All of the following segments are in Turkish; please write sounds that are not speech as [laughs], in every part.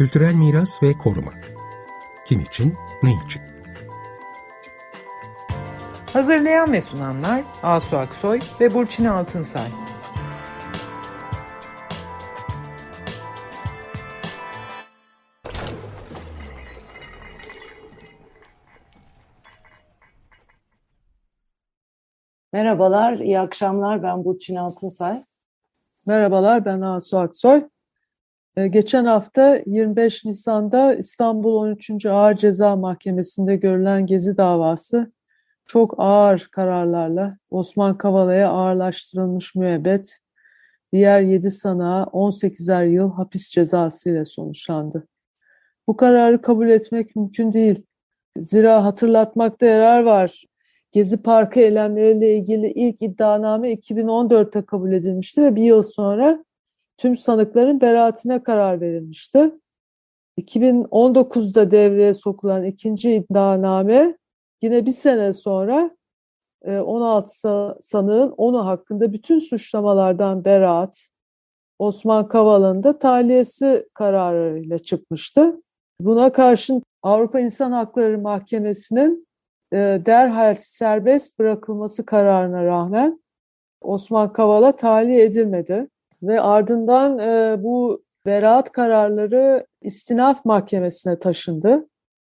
Kültürel miras ve koruma. Kim için, ne için? Hazırlayan ve sunanlar Asu Aksoy ve Burçin Altınsay. Merhabalar, iyi akşamlar. Ben Burçin Altınsay. Merhabalar, ben Asu Aksoy. Ee, geçen hafta 25 Nisan'da İstanbul 13. Ağır Ceza Mahkemesi'nde görülen Gezi davası çok ağır kararlarla Osman Kavala'ya ağırlaştırılmış müebbet, diğer 7 sanığa 18'er yıl hapis cezası ile sonuçlandı. Bu kararı kabul etmek mümkün değil. Zira hatırlatmakta yarar var. Gezi Parkı eylemleriyle ilgili ilk iddianame 2014'te kabul edilmişti ve bir yıl sonra tüm sanıkların beraatine karar verilmişti. 2019'da devreye sokulan ikinci iddianame yine bir sene sonra 16 e, sanığın onu hakkında bütün suçlamalardan beraat, Osman Kavala'nın da tahliyesi kararıyla çıkmıştı. Buna karşın Avrupa İnsan Hakları Mahkemesi'nin e, derhal serbest bırakılması kararına rağmen Osman Kavala tahliye edilmedi ve ardından e, bu beraat kararları istinaf mahkemesine taşındı.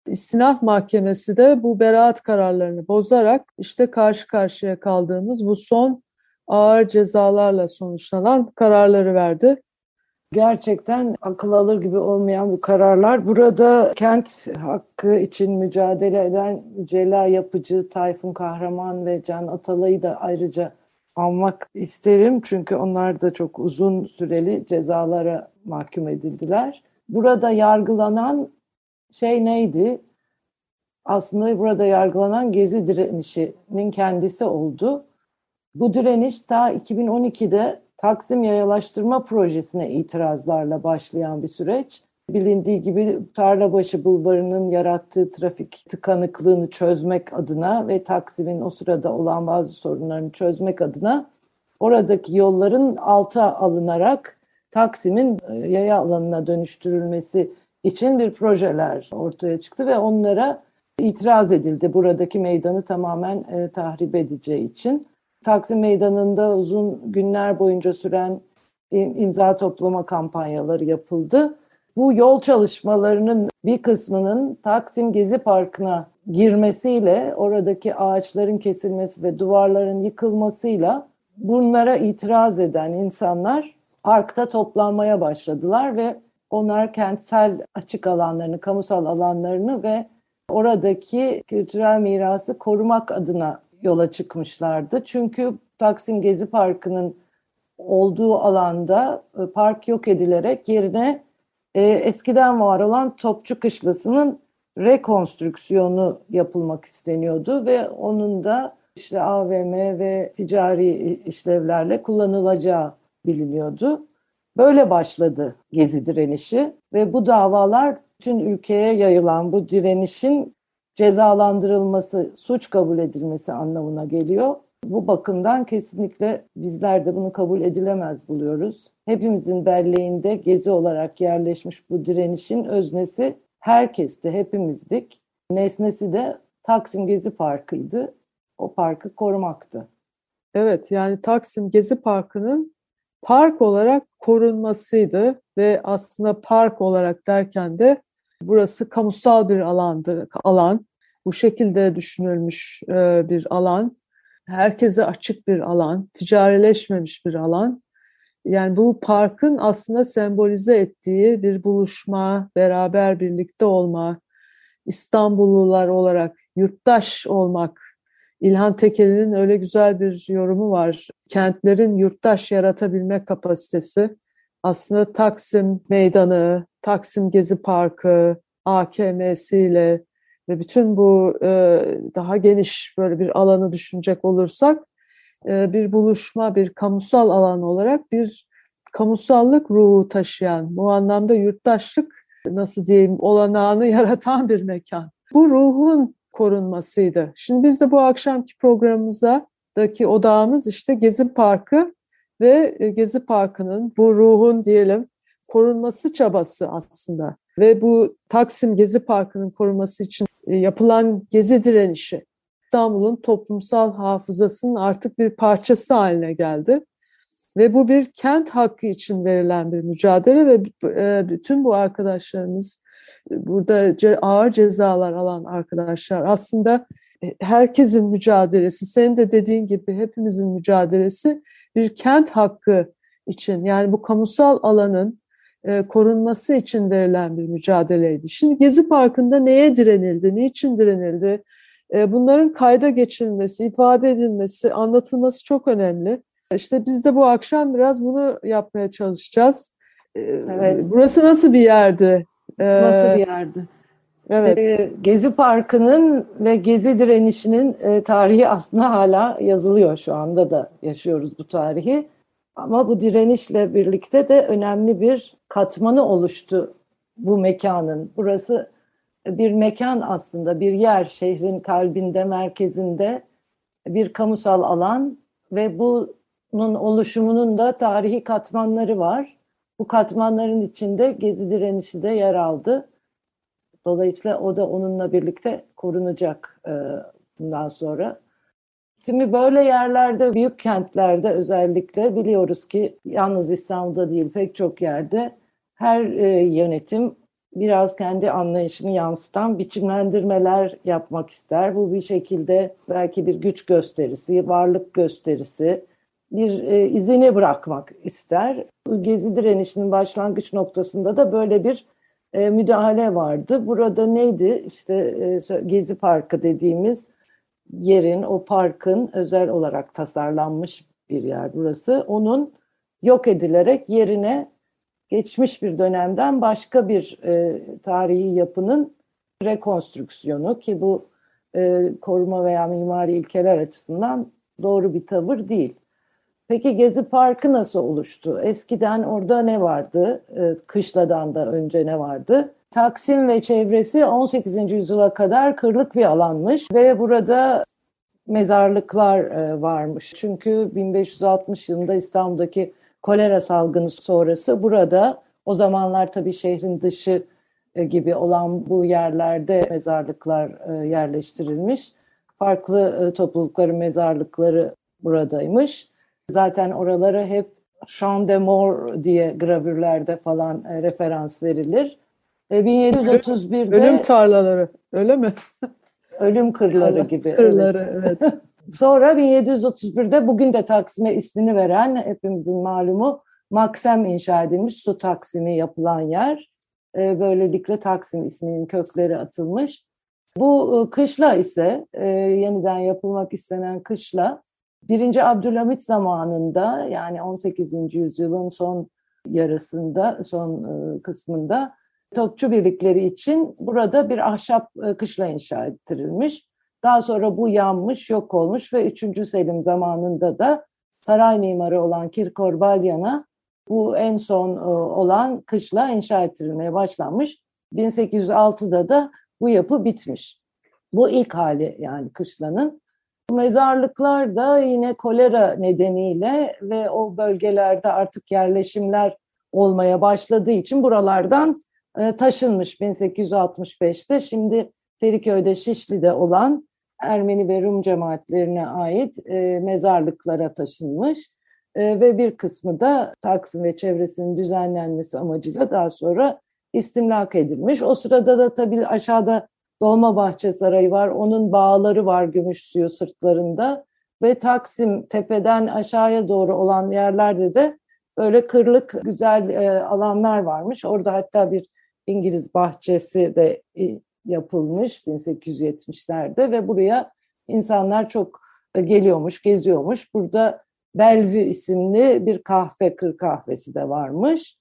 İstinaf mahkemesi de bu beraat kararlarını bozarak işte karşı karşıya kaldığımız bu son ağır cezalarla sonuçlanan kararları verdi. Gerçekten akıl alır gibi olmayan bu kararlar. Burada kent hakkı için mücadele eden Cela Yapıcı, Tayfun Kahraman ve Can Atalay'ı da ayrıca almak isterim. Çünkü onlar da çok uzun süreli cezalara mahkum edildiler. Burada yargılanan şey neydi? Aslında burada yargılanan gezi direnişinin kendisi oldu. Bu direniş ta 2012'de Taksim Yayalaştırma Projesi'ne itirazlarla başlayan bir süreç. Bilindiği gibi Tarlabaşı Bulvarı'nın yarattığı trafik tıkanıklığını çözmek adına ve Taksim'in o sırada olan bazı sorunlarını çözmek adına oradaki yolların alta alınarak Taksim'in e, yaya alanına dönüştürülmesi için bir projeler ortaya çıktı ve onlara itiraz edildi buradaki meydanı tamamen e, tahrip edeceği için. Taksim Meydanı'nda uzun günler boyunca süren imza toplama kampanyaları yapıldı. Bu yol çalışmalarının bir kısmının Taksim Gezi Parkı'na girmesiyle oradaki ağaçların kesilmesi ve duvarların yıkılmasıyla bunlara itiraz eden insanlar parkta toplanmaya başladılar ve onlar kentsel açık alanlarını, kamusal alanlarını ve oradaki kültürel mirası korumak adına yola çıkmışlardı. Çünkü Taksim Gezi Parkı'nın olduğu alanda e, park yok edilerek yerine e, eskiden var olan Topçu Kışlası'nın rekonstrüksiyonu yapılmak isteniyordu ve onun da işte AVM ve ticari işlevlerle kullanılacağı biliniyordu. Böyle başladı Gezi direnişi ve bu davalar bütün ülkeye yayılan bu direnişin cezalandırılması, suç kabul edilmesi anlamına geliyor. Bu bakımdan kesinlikle bizler de bunu kabul edilemez buluyoruz. Hepimizin belleğinde gezi olarak yerleşmiş bu direnişin öznesi herkesti, hepimizdik. Nesnesi de Taksim Gezi Parkı'ydı. O parkı korumaktı. Evet yani Taksim Gezi Parkı'nın park olarak korunmasıydı ve aslında park olarak derken de burası kamusal bir alandı, alan. Bu şekilde düşünülmüş e, bir alan. Herkese açık bir alan, ticarileşmemiş bir alan. Yani bu parkın aslında sembolize ettiği bir buluşma, beraber birlikte olma, İstanbullular olarak yurttaş olmak. İlhan Tekeli'nin öyle güzel bir yorumu var. Kentlerin yurttaş yaratabilme kapasitesi. Aslında Taksim Meydanı, Taksim Gezi Parkı, AKM'siyle ve bütün bu e, daha geniş böyle bir alanı düşünecek olursak e, bir buluşma, bir kamusal alan olarak bir kamusallık ruhu taşıyan, bu anlamda yurttaşlık nasıl diyeyim olanağını [laughs] yaratan bir mekan. Bu ruhun korunmasıydı. Şimdi biz de bu akşamki programımızdaki odağımız işte Gezi Parkı ve e, Gezi Parkı'nın bu ruhun diyelim korunması çabası aslında. ve bu Taksim Gezi Parkı'nın korunması için yapılan gezi direnişi İstanbul'un toplumsal hafızasının artık bir parçası haline geldi. Ve bu bir kent hakkı için verilen bir mücadele ve e, bütün bu arkadaşlarımız burada ağır cezalar alan arkadaşlar aslında e, herkesin mücadelesi, senin de dediğin gibi hepimizin mücadelesi bir kent hakkı için yani bu kamusal alanın e, korunması için verilen bir mücadeleydi. Şimdi Gezi Parkı'nda neye direnildi, niçin direnildi? E, bunların kayda geçirilmesi, ifade edilmesi, anlatılması çok önemli. İşte biz de bu akşam biraz bunu yapmaya çalışacağız. E, evet. Burası nasıl bir yerdi? E, nasıl bir yerdi? Evet. Gezi Parkı'nın ve Gezi direnişinin tarihi aslında hala yazılıyor şu anda da yaşıyoruz bu tarihi. Ama bu direnişle birlikte de önemli bir katmanı oluştu bu mekanın. Burası bir mekan aslında, bir yer şehrin kalbinde, merkezinde bir kamusal alan ve bunun oluşumunun da tarihi katmanları var. Bu katmanların içinde Gezi direnişi de yer aldı. Dolayısıyla o da onunla birlikte korunacak e, bundan sonra. Şimdi böyle yerlerde, büyük kentlerde özellikle biliyoruz ki yalnız İstanbul'da değil pek çok yerde her e, yönetim biraz kendi anlayışını yansıtan biçimlendirmeler yapmak ister. Bu bir şekilde belki bir güç gösterisi, varlık gösterisi, bir e, izini bırakmak ister. Gezi direnişinin başlangıç noktasında da böyle bir e, müdahale vardı. Burada neydi? İşte e, Gezi Parkı dediğimiz yerin, o parkın özel olarak tasarlanmış bir yer burası. Onun yok edilerek yerine geçmiş bir dönemden başka bir e, tarihi yapının rekonstrüksiyonu ki bu e, koruma veya mimari ilkeler açısından doğru bir tavır değil. Peki Gezi Parkı nasıl oluştu? Eskiden orada ne vardı? E, Kışla'dan da önce ne vardı? Taksim ve çevresi 18. yüzyıla kadar kırlık bir alanmış ve burada mezarlıklar e, varmış. Çünkü 1560 yılında İstanbul'daki kolera salgını sonrası burada o zamanlar tabii şehrin dışı e, gibi olan bu yerlerde mezarlıklar e, yerleştirilmiş. Farklı toplulukların mezarlıkları buradaymış. Zaten oralara hep Champ de Mort diye gravürlerde falan referans verilir. 1731'de ölüm tarlaları öyle mi? [laughs] Ölüm kırları gibi. Kırları evet. evet. [laughs] Sonra 1731'de bugün de Taksim'e ismini veren hepimizin malumu Maksem inşa edilmiş su taksimi yapılan yer. Ee, böylelikle Taksim isminin kökleri atılmış. Bu e, kışla ise e, yeniden yapılmak istenen kışla 1. Abdülhamit zamanında yani 18. yüzyılın son yarısında, son e, kısmında topçu birlikleri için burada bir ahşap kışla inşa ettirilmiş. Daha sonra bu yanmış, yok olmuş ve 3. Selim zamanında da saray mimarı olan Kirkor Balyan'a bu en son e, olan kışla inşa ettirilmeye başlanmış. 1806'da da bu yapı bitmiş. Bu ilk hali yani kışlanın. Mezarlıklar da yine kolera nedeniyle ve o bölgelerde artık yerleşimler olmaya başladığı için buralardan e, taşınmış 1865'te. Şimdi Feriköy'de Şişli'de olan Ermeni ve Rum cemaatlerine ait e, mezarlıklara taşınmış e, ve bir kısmı da Taksim ve çevresinin düzenlenmesi amacıyla daha sonra istimlak edilmiş. O sırada da tabii aşağıda Dolmabahçe Sarayı var, onun bağları var gümüş suyu sırtlarında ve Taksim tepeden aşağıya doğru olan yerlerde de böyle kırlık güzel alanlar varmış. Orada hatta bir İngiliz bahçesi de yapılmış 1870'lerde ve buraya insanlar çok e, geliyormuş, geziyormuş. Burada Bellevue isimli bir kahve, kır kahvesi de varmış.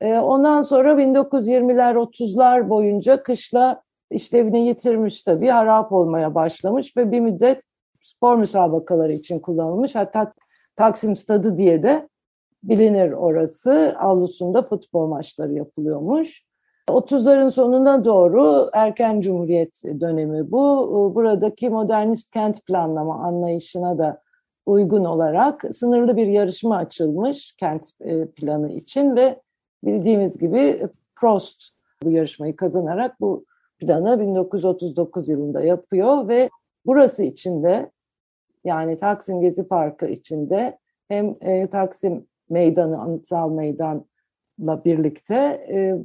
E, ondan sonra 1920'ler, 30'lar boyunca kışla işlevini yitirmiş tabii, harap olmaya başlamış ve bir müddet spor müsabakaları için kullanılmış. Hatta Taksim Stadı diye de bilinir orası. Avlusunda futbol maçları yapılıyormuş. 30'ların sonuna doğru erken cumhuriyet dönemi bu. Buradaki modernist kent planlama anlayışına da uygun olarak sınırlı bir yarışma açılmış kent e, planı için ve bildiğimiz gibi Prost bu yarışmayı kazanarak bu planı 1939 yılında yapıyor ve burası içinde yani Taksim Gezi Parkı içinde hem e, Taksim Meydanı, Anıtsal Meydan'la birlikte e,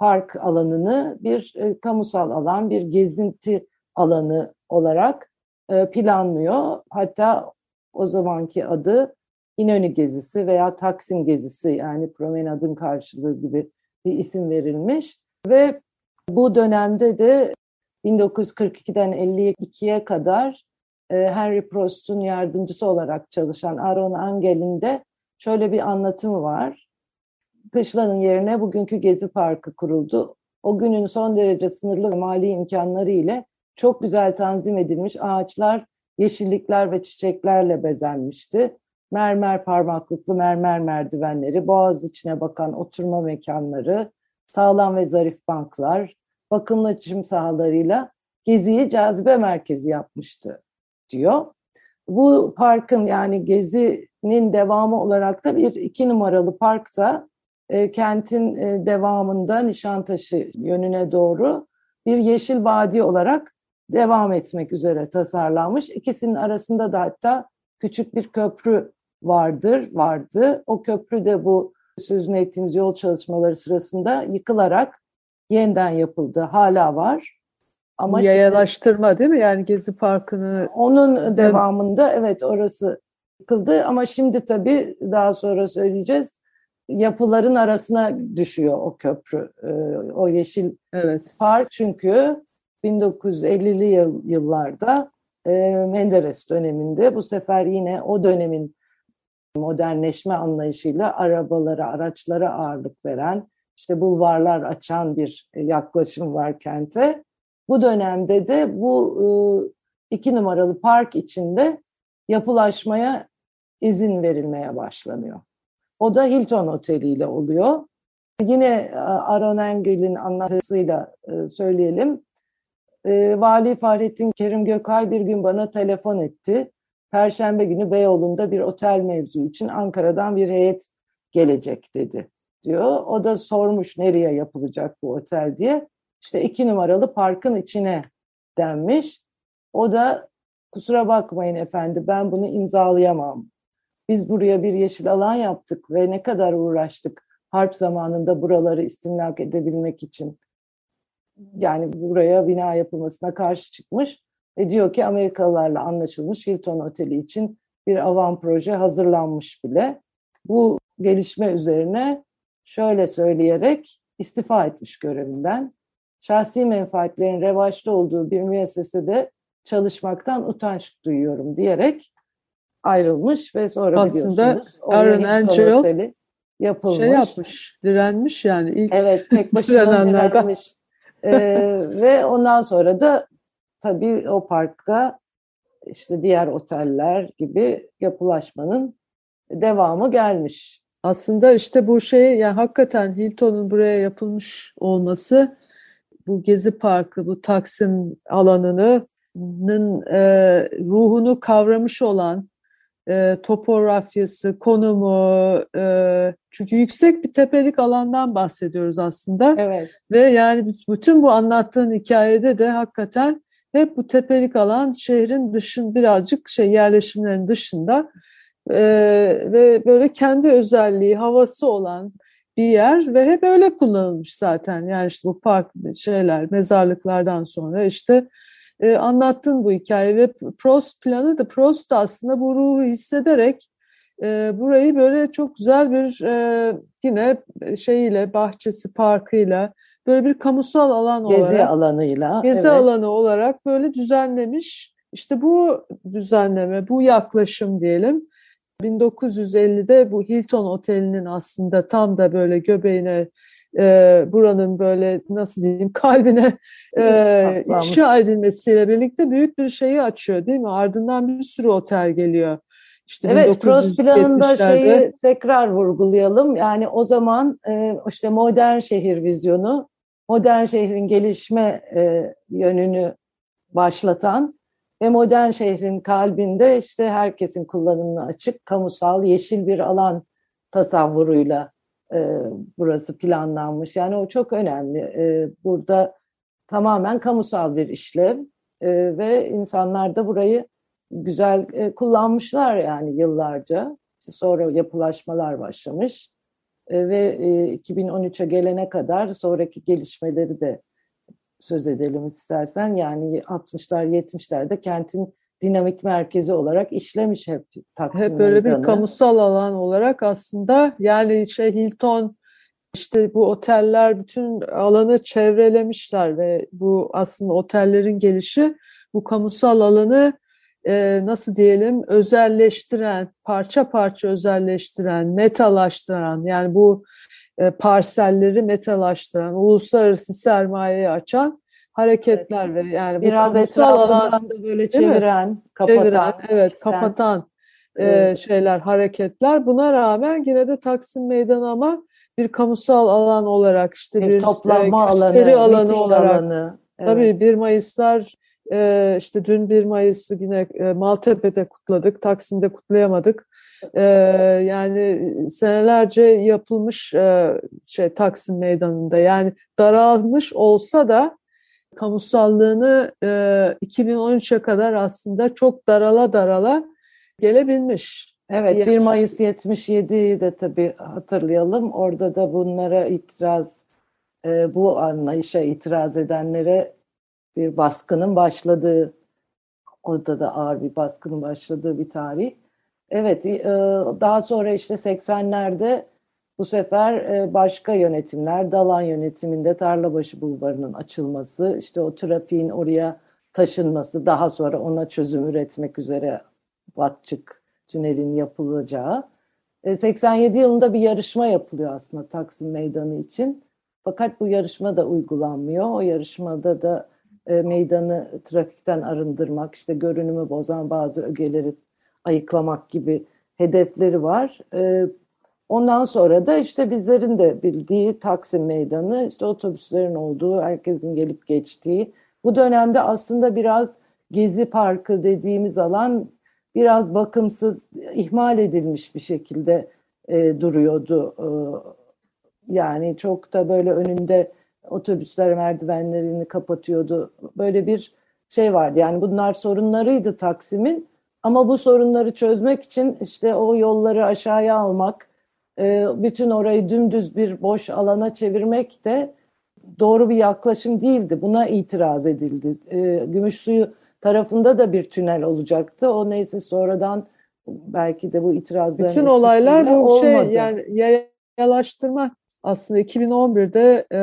park alanını bir e, kamusal alan, bir gezinti alanı olarak e, planlıyor. Hatta o zamanki adı İnönü Gezisi veya Taksim Gezisi yani promenadın karşılığı gibi bir isim verilmiş. Ve bu dönemde de 1942'den 52'ye kadar e, Henry Prost'un yardımcısı olarak çalışan Aaron Angel'in de şöyle bir anlatımı var. Kışlanın yerine bugünkü Gezi Parkı kuruldu. O günün son derece sınırlı mali imkanları ile çok güzel tanzim edilmiş ağaçlar, yeşillikler ve çiçeklerle bezenmişti. Mermer parmaklıklı mermer merdivenleri, boğaz içine bakan oturma mekanları, sağlam ve zarif banklar, bakımlı çim sahalarıyla Gezi'yi cazibe merkezi yapmıştı diyor. Bu parkın yani Gezi'nin devamı olarak da bir iki numaralı parkta e, kentin e, devamında Nişantaşı yönüne doğru bir yeşil vadi olarak devam etmek üzere tasarlanmış. İkisinin arasında da hatta küçük bir köprü vardır, vardı. O köprü de bu sözünü ettiğimiz yol çalışmaları sırasında yıkılarak yeniden yapıldı. Hala var. Ama yayalaştırma şimdi, değil mi? Yani Gezi Parkı'nı onun devamında evet orası yıkıldı ama şimdi tabii daha sonra söyleyeceğiz yapıların arasına düşüyor o köprü. Ee, o yeşil evet. park çünkü 1950'li yıl, yıllarda e, Menderes döneminde bu sefer yine o dönemin modernleşme anlayışıyla arabalara, araçlara ağırlık veren, işte bulvarlar açan bir yaklaşım var kente. Bu dönemde de bu e, iki numaralı park içinde yapılaşmaya izin verilmeye başlanıyor. O da Hilton Oteli ile oluyor. Yine e, Aron Engel'in anlatısıyla e, söyleyelim. Vali Fahrettin Kerim Gökay bir gün bana telefon etti. Perşembe günü Beyoğlu'nda bir otel mevzu için Ankara'dan bir heyet gelecek dedi diyor. O da sormuş nereye yapılacak bu otel diye. İşte iki numaralı parkın içine denmiş. O da kusura bakmayın efendi ben bunu imzalayamam. Biz buraya bir yeşil alan yaptık ve ne kadar uğraştık harp zamanında buraları istimlak edebilmek için. Yani buraya bina yapılmasına karşı çıkmış ve diyor ki Amerikalılarla anlaşılmış Hilton Oteli için bir avan proje hazırlanmış bile. Bu gelişme üzerine şöyle söyleyerek istifa etmiş görevinden. Şahsi menfaatlerin revaçta olduğu bir müessesede çalışmaktan utanç duyuyorum diyerek ayrılmış ve sonra Aslında biliyorsunuz Aaron Angel Oteli yapılmış. Şey yapmış, direnmiş yani ilk Evet, tek [laughs] başına direnmiş. ee, ve ondan sonra da tabii o parkta işte diğer oteller gibi yapılaşmanın devamı gelmiş. Aslında işte bu şey yani hakikaten Hilton'un buraya yapılmış olması bu Gezi Parkı, bu Taksim alanının e, ruhunu kavramış olan e, topografyası, konumu, e, çünkü yüksek bir tepelik alandan bahsediyoruz aslında. Evet. Ve yani bütün bu anlattığın hikayede de hakikaten hep bu tepelik alan şehrin dışın birazcık şey yerleşimlerin dışında e, ve böyle kendi özelliği, havası olan bir yer ve hep öyle kullanılmış zaten. Yani işte bu park şeyler, mezarlıklardan sonra işte e, anlattın bu hikaye ve Prost planı da Prost da aslında bu ruhu hissederek e, burayı böyle çok güzel bir e, yine şeyiyle bahçesi parkıyla böyle bir kamusal alan gezi olarak alanıyla gezi evet. alanı olarak böyle düzenlemiş. İşte bu düzenleme, bu yaklaşım diyelim 1950'de bu Hilton Oteli'nin aslında tam da böyle göbeğine e, buranın böyle nasıl diyeyim [laughs] kalbine e, inşa edilmesiyle birlikte büyük bir şeyi açıyor değil mi? Ardından bir sürü otel geliyor. İşte evet, Prost planında şeyi tekrar vurgulayalım. Yani o zaman e, işte modern şehir vizyonu, modern şehrin gelişme e, yönünü başlatan ve modern şehrin kalbinde işte herkesin kullanımına açık, kamusal, yeşil bir alan tasavvuruyla burası planlanmış. Yani o çok önemli. E, burada tamamen kamusal bir işlev e, ve insanlar da burayı güzel e, kullanmışlar yani yıllarca. Sonra yapılaşmalar başlamış e, ve e, 2013'e gelene kadar sonraki gelişmeleri de söz edelim istersen. Yani 60'lar 70'lerde kentin dinamik merkezi olarak işlemiş hep Taksim Hep böyle bir kamusal alan olarak aslında yani şey Hilton işte bu oteller bütün alanı çevrelemişler ve bu aslında otellerin gelişi bu kamusal alanı e, nasıl diyelim özelleştiren, parça parça özelleştiren, metalaştıran yani bu e, parselleri metalaştıran, uluslararası sermayeyi açan hareketler Evet. ve yani Biraz etrafından da böyle çeviren, kapatan. çeviren, evet sen- kapatan e, şeyler, hareketler. Buna rağmen yine de Taksim Meydanı ama bir kamusal alan olarak işte bir, bir, toplanma e, alanı, gösteri alanı miting olarak. alanı. Evet. Tabii 1 Mayıslar e, işte dün 1 Mayıs'ı yine e, Maltepe'de kutladık, Taksim'de kutlayamadık. E, yani senelerce yapılmış e, şey Taksim Meydanı'nda yani daralmış olsa da kamusallığını e, 2013'e kadar aslında çok darala darala gelebilmiş. Evet, Yani- 1 Mayıs 77'yi de tabii hatırlayalım. Orada da bunlara itiraz, e, bu anlayışa itiraz edenlere bir baskının başladığı, orada da ağır bir baskının başladığı bir tarih. Evet, daha sonra işte 80'lerde bu sefer e, başka yönetimler, Dalan yönetiminde Tarlabaşı Bulvarı'nın açılması, işte o trafiğin oraya taşınması, daha sonra ona çözüm üretmek üzere Batçık tünelin yapılacağı. E, 87 yılında bir yarışma yapılıyor aslında Taksim Meydanı için. Fakat bu yarışma da uygulanmıyor. O yarışmada da e, meydanı trafikten arındırmak, işte görünümü bozan bazı ögeleri ayıklamak gibi hedefleri var. Ondan sonra da işte bizlerin de bildiği Taksim Meydanı, işte otobüslerin olduğu, herkesin gelip geçtiği. Bu dönemde aslında biraz Gezi Parkı dediğimiz alan biraz bakımsız, ihmal edilmiş bir şekilde e, duruyordu. E, yani çok da böyle önünde otobüsler merdivenlerini kapatıyordu. Böyle bir şey vardı. Yani bunlar sorunlarıydı Taksim'in. Ama bu sorunları çözmek için işte o yolları aşağıya almak, bütün orayı dümdüz bir boş alana çevirmek de doğru bir yaklaşım değildi. Buna itiraz edildi. E, Gümüşsuyu tarafında da bir tünel olacaktı. O neyse sonradan belki de bu itirazların Bütün olaylar bu şey olmadı. yani yayalaştırma aslında 2011'de e,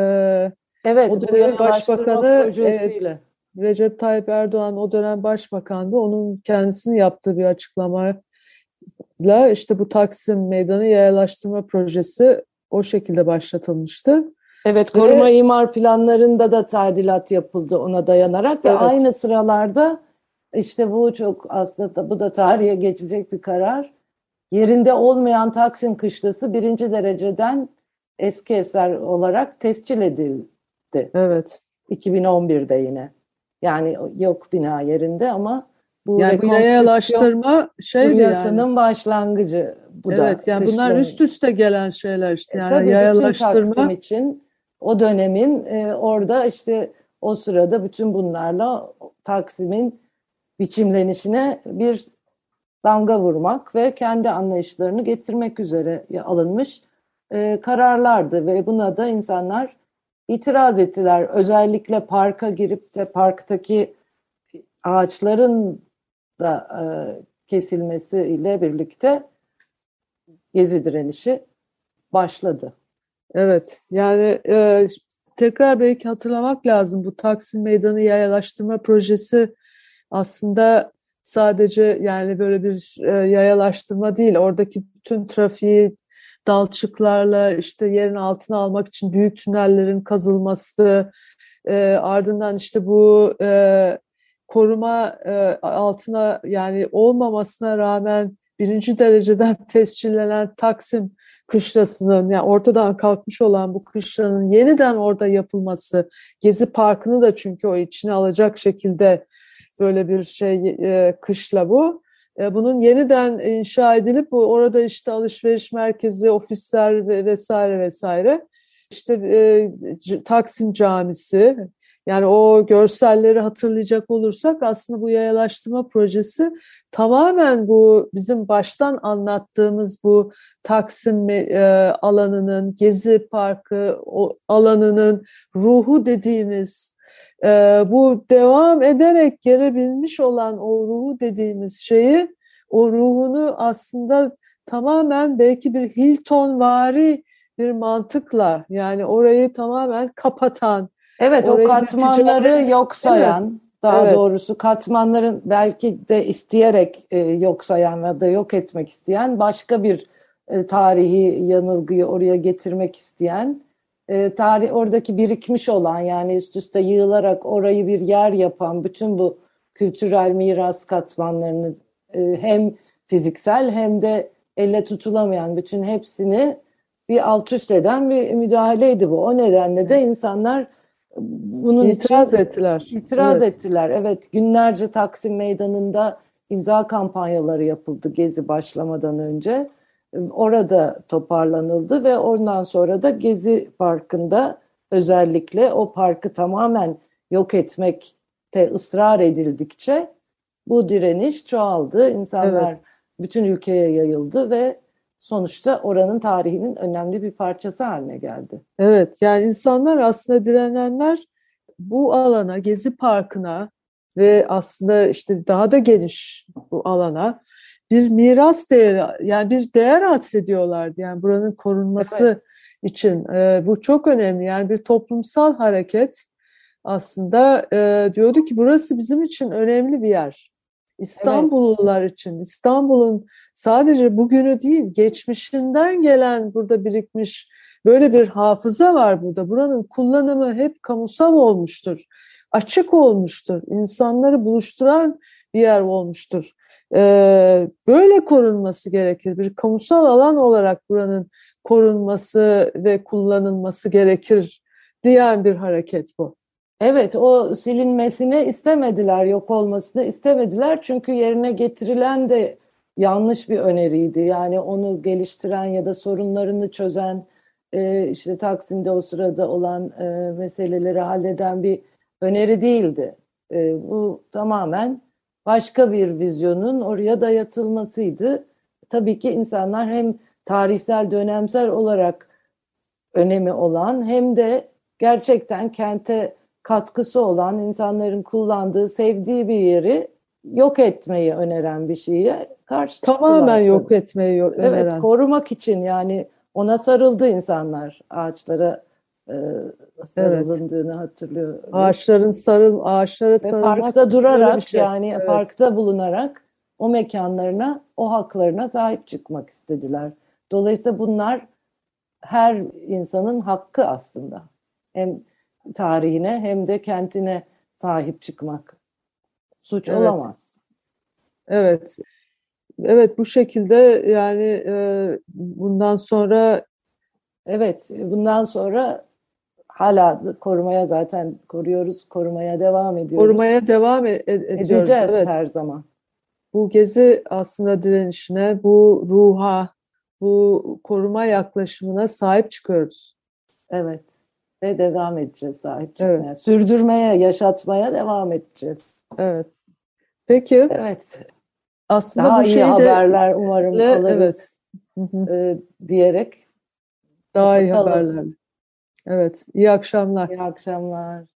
evet, o yayalaştırma başbakanı, projesiyle. Recep Tayyip Erdoğan o dönem başbakandı. Onun kendisinin yaptığı bir açıklamayla işte bu Taksim Meydanı yayalaştırma projesi o şekilde başlatılmıştı. Evet, Ve- koruma imar planlarında da tadilat yapıldı ona dayanarak ve Evet. aynı sıralarda işte bu çok aslında bu da tarihe geçecek bir karar. Yerinde olmayan Taksim Kışlası birinci dereceden eski eser olarak tescil edildi. Evet. 2011'de yine. Yani yok bina yerinde ama bu Yani bu yayalaştırma şeydi yani. furyasının başlangıcı bu da. Evet yani bunlar üst üste gelen şeyler işte E, yani tabii bütün yayalaştırma. Taksim için o dönemin e, orada işte o sırada bütün bunlarla Taksim'in biçimlenişine bir damga vurmak ve kendi anlayışlarını getirmek üzere alınmış e, kararlardı ve buna da insanlar itiraz ettiler. Özellikle parka girip de parktaki ağaçların da e, kesilmesiyle birlikte gezi direnişi başladı. Evet yani e, tekrar belki hatırlamak lazım bu Taksim Meydanı yayalaştırma projesi aslında sadece yani böyle bir e, yayalaştırma değil oradaki bütün trafiği dalçıklarla işte yerin altına almak için büyük tünellerin kazılması e, ardından işte bu e, koruma e, altına yani olmamasına rağmen birinci dereceden [laughs] tescillenen Taksim kışlasının yani ortadan kalkmış olan bu kışlanın yeniden orada yapılması Gezi Parkı'nı da çünkü o içine alacak şekilde böyle bir şey e, kışla bu e, bunun yeniden inşa edilip orada işte alışveriş merkezi, ofisler ve vesaire vesaire. İşte e, Taksim Camisi, yani o görselleri hatırlayacak olursak aslında bu yayalaştırma projesi tamamen bu bizim baştan anlattığımız bu Taksim e, alanının, Gezi Parkı alanının ruhu dediğimiz e, bu devam ederek gelebilmiş olan o ruhu dediğimiz şeyi, o ruhunu aslında tamamen belki bir Hilton vari bir mantıkla yani orayı tamamen kapatan, Evet o katmanları yok sayan daha evet. doğrusu katmanların belki de isteyerek e, yok sayan ya da yok etmek isteyen başka bir e, tarihi yanılgıyı oraya getirmek isteyen e, tarih oradaki birikmiş olan yani üst üste yığılarak orayı bir yer yapan bütün bu kültürel miras katmanlarını e, hem fiziksel hem de elle tutulamayan bütün hepsini bir alt üst eden bir müdahaleydi bu. O nedenle de insanlar bunun itiraz için, ettiler. İtiraz evet. ettiler. Evet, günlerce Taksim Meydanı'nda imza kampanyaları yapıldı Gezi başlamadan önce. Orada toparlanıldı ve ondan sonra da Gezi Parkı'nda özellikle o parkı tamamen yok etmekte ısrar edildikçe bu direniş çoğaldı. İnsanlar evet. bütün ülkeye yayıldı ve sonuçta oranın tarihinin önemli bir parçası haline geldi. Evet yani insanlar aslında direnenler bu alana, Gezi Parkı'na ve aslında işte daha da geniş bu alana bir miras değeri yani bir değer atfediyorlardı. Yani buranın korunması evet. için e, bu çok önemli. Yani bir toplumsal hareket aslında e, diyordu ki burası bizim için önemli bir yer. İstanbullular evet. için, İstanbul'un sadece bugünü değil, geçmişinden gelen burada birikmiş böyle bir hafıza var burada. Buranın kullanımı hep kamusal olmuştur, açık olmuştur, insanları buluşturan bir yer olmuştur. Ee, böyle korunması gerekir. Bir kamusal alan olarak buranın korunması ve kullanılması gerekir diyen bir hareket bu. Evet, o silinmesini istemediler, yok olmasını istemediler. Çünkü yerine getirilen de yanlış bir öneriydi. Yani onu geliştiren ya da sorunlarını çözen, e, işte Taksim'de o sırada olan e, meseleleri halleden bir öneri değildi. E, bu tamamen başka bir vizyonun oraya dayatılmasıydı. Tabii ki insanlar hem tarihsel, dönemsel olarak önemi olan hem de gerçekten kente katkısı olan insanların kullandığı, sevdiği bir yeri yok etmeyi öneren bir şeye karşı Tamamen yok etmeyi öneren. Evet, korumak için yani ona sarıldı insanlar ağaçlara e, sarıldığını evet. hatırlıyor. Ağaçların sarıl ağaçlara sarılmak. Parkta durarak şey. yani evet. parkta bulunarak o mekanlarına, o haklarına sahip çıkmak istediler. Dolayısıyla bunlar her insanın hakkı aslında. Hem tarihine hem de kentine sahip çıkmak suç evet. olamaz. Evet. Evet bu şekilde yani e, bundan sonra evet bundan sonra hala korumaya zaten koruyoruz, korumaya devam ediyoruz. Korumaya devam ed- ediyoruz. Edeceğiz evet. her zaman. Bu gezi aslında direnişine, bu ruha, bu koruma yaklaşımına sahip çıkıyoruz. Evet ve devam edeceğiz sahip çıkmaya. Evet. Sürdürmeye, yaşatmaya devam edeceğiz. Evet. Peki. Evet. Aslında Daha bu iyi şeyde, haberler umarım alırız evet. e, diyerek. Daha iyi haberler. Evet. İyi akşamlar. İyi akşamlar.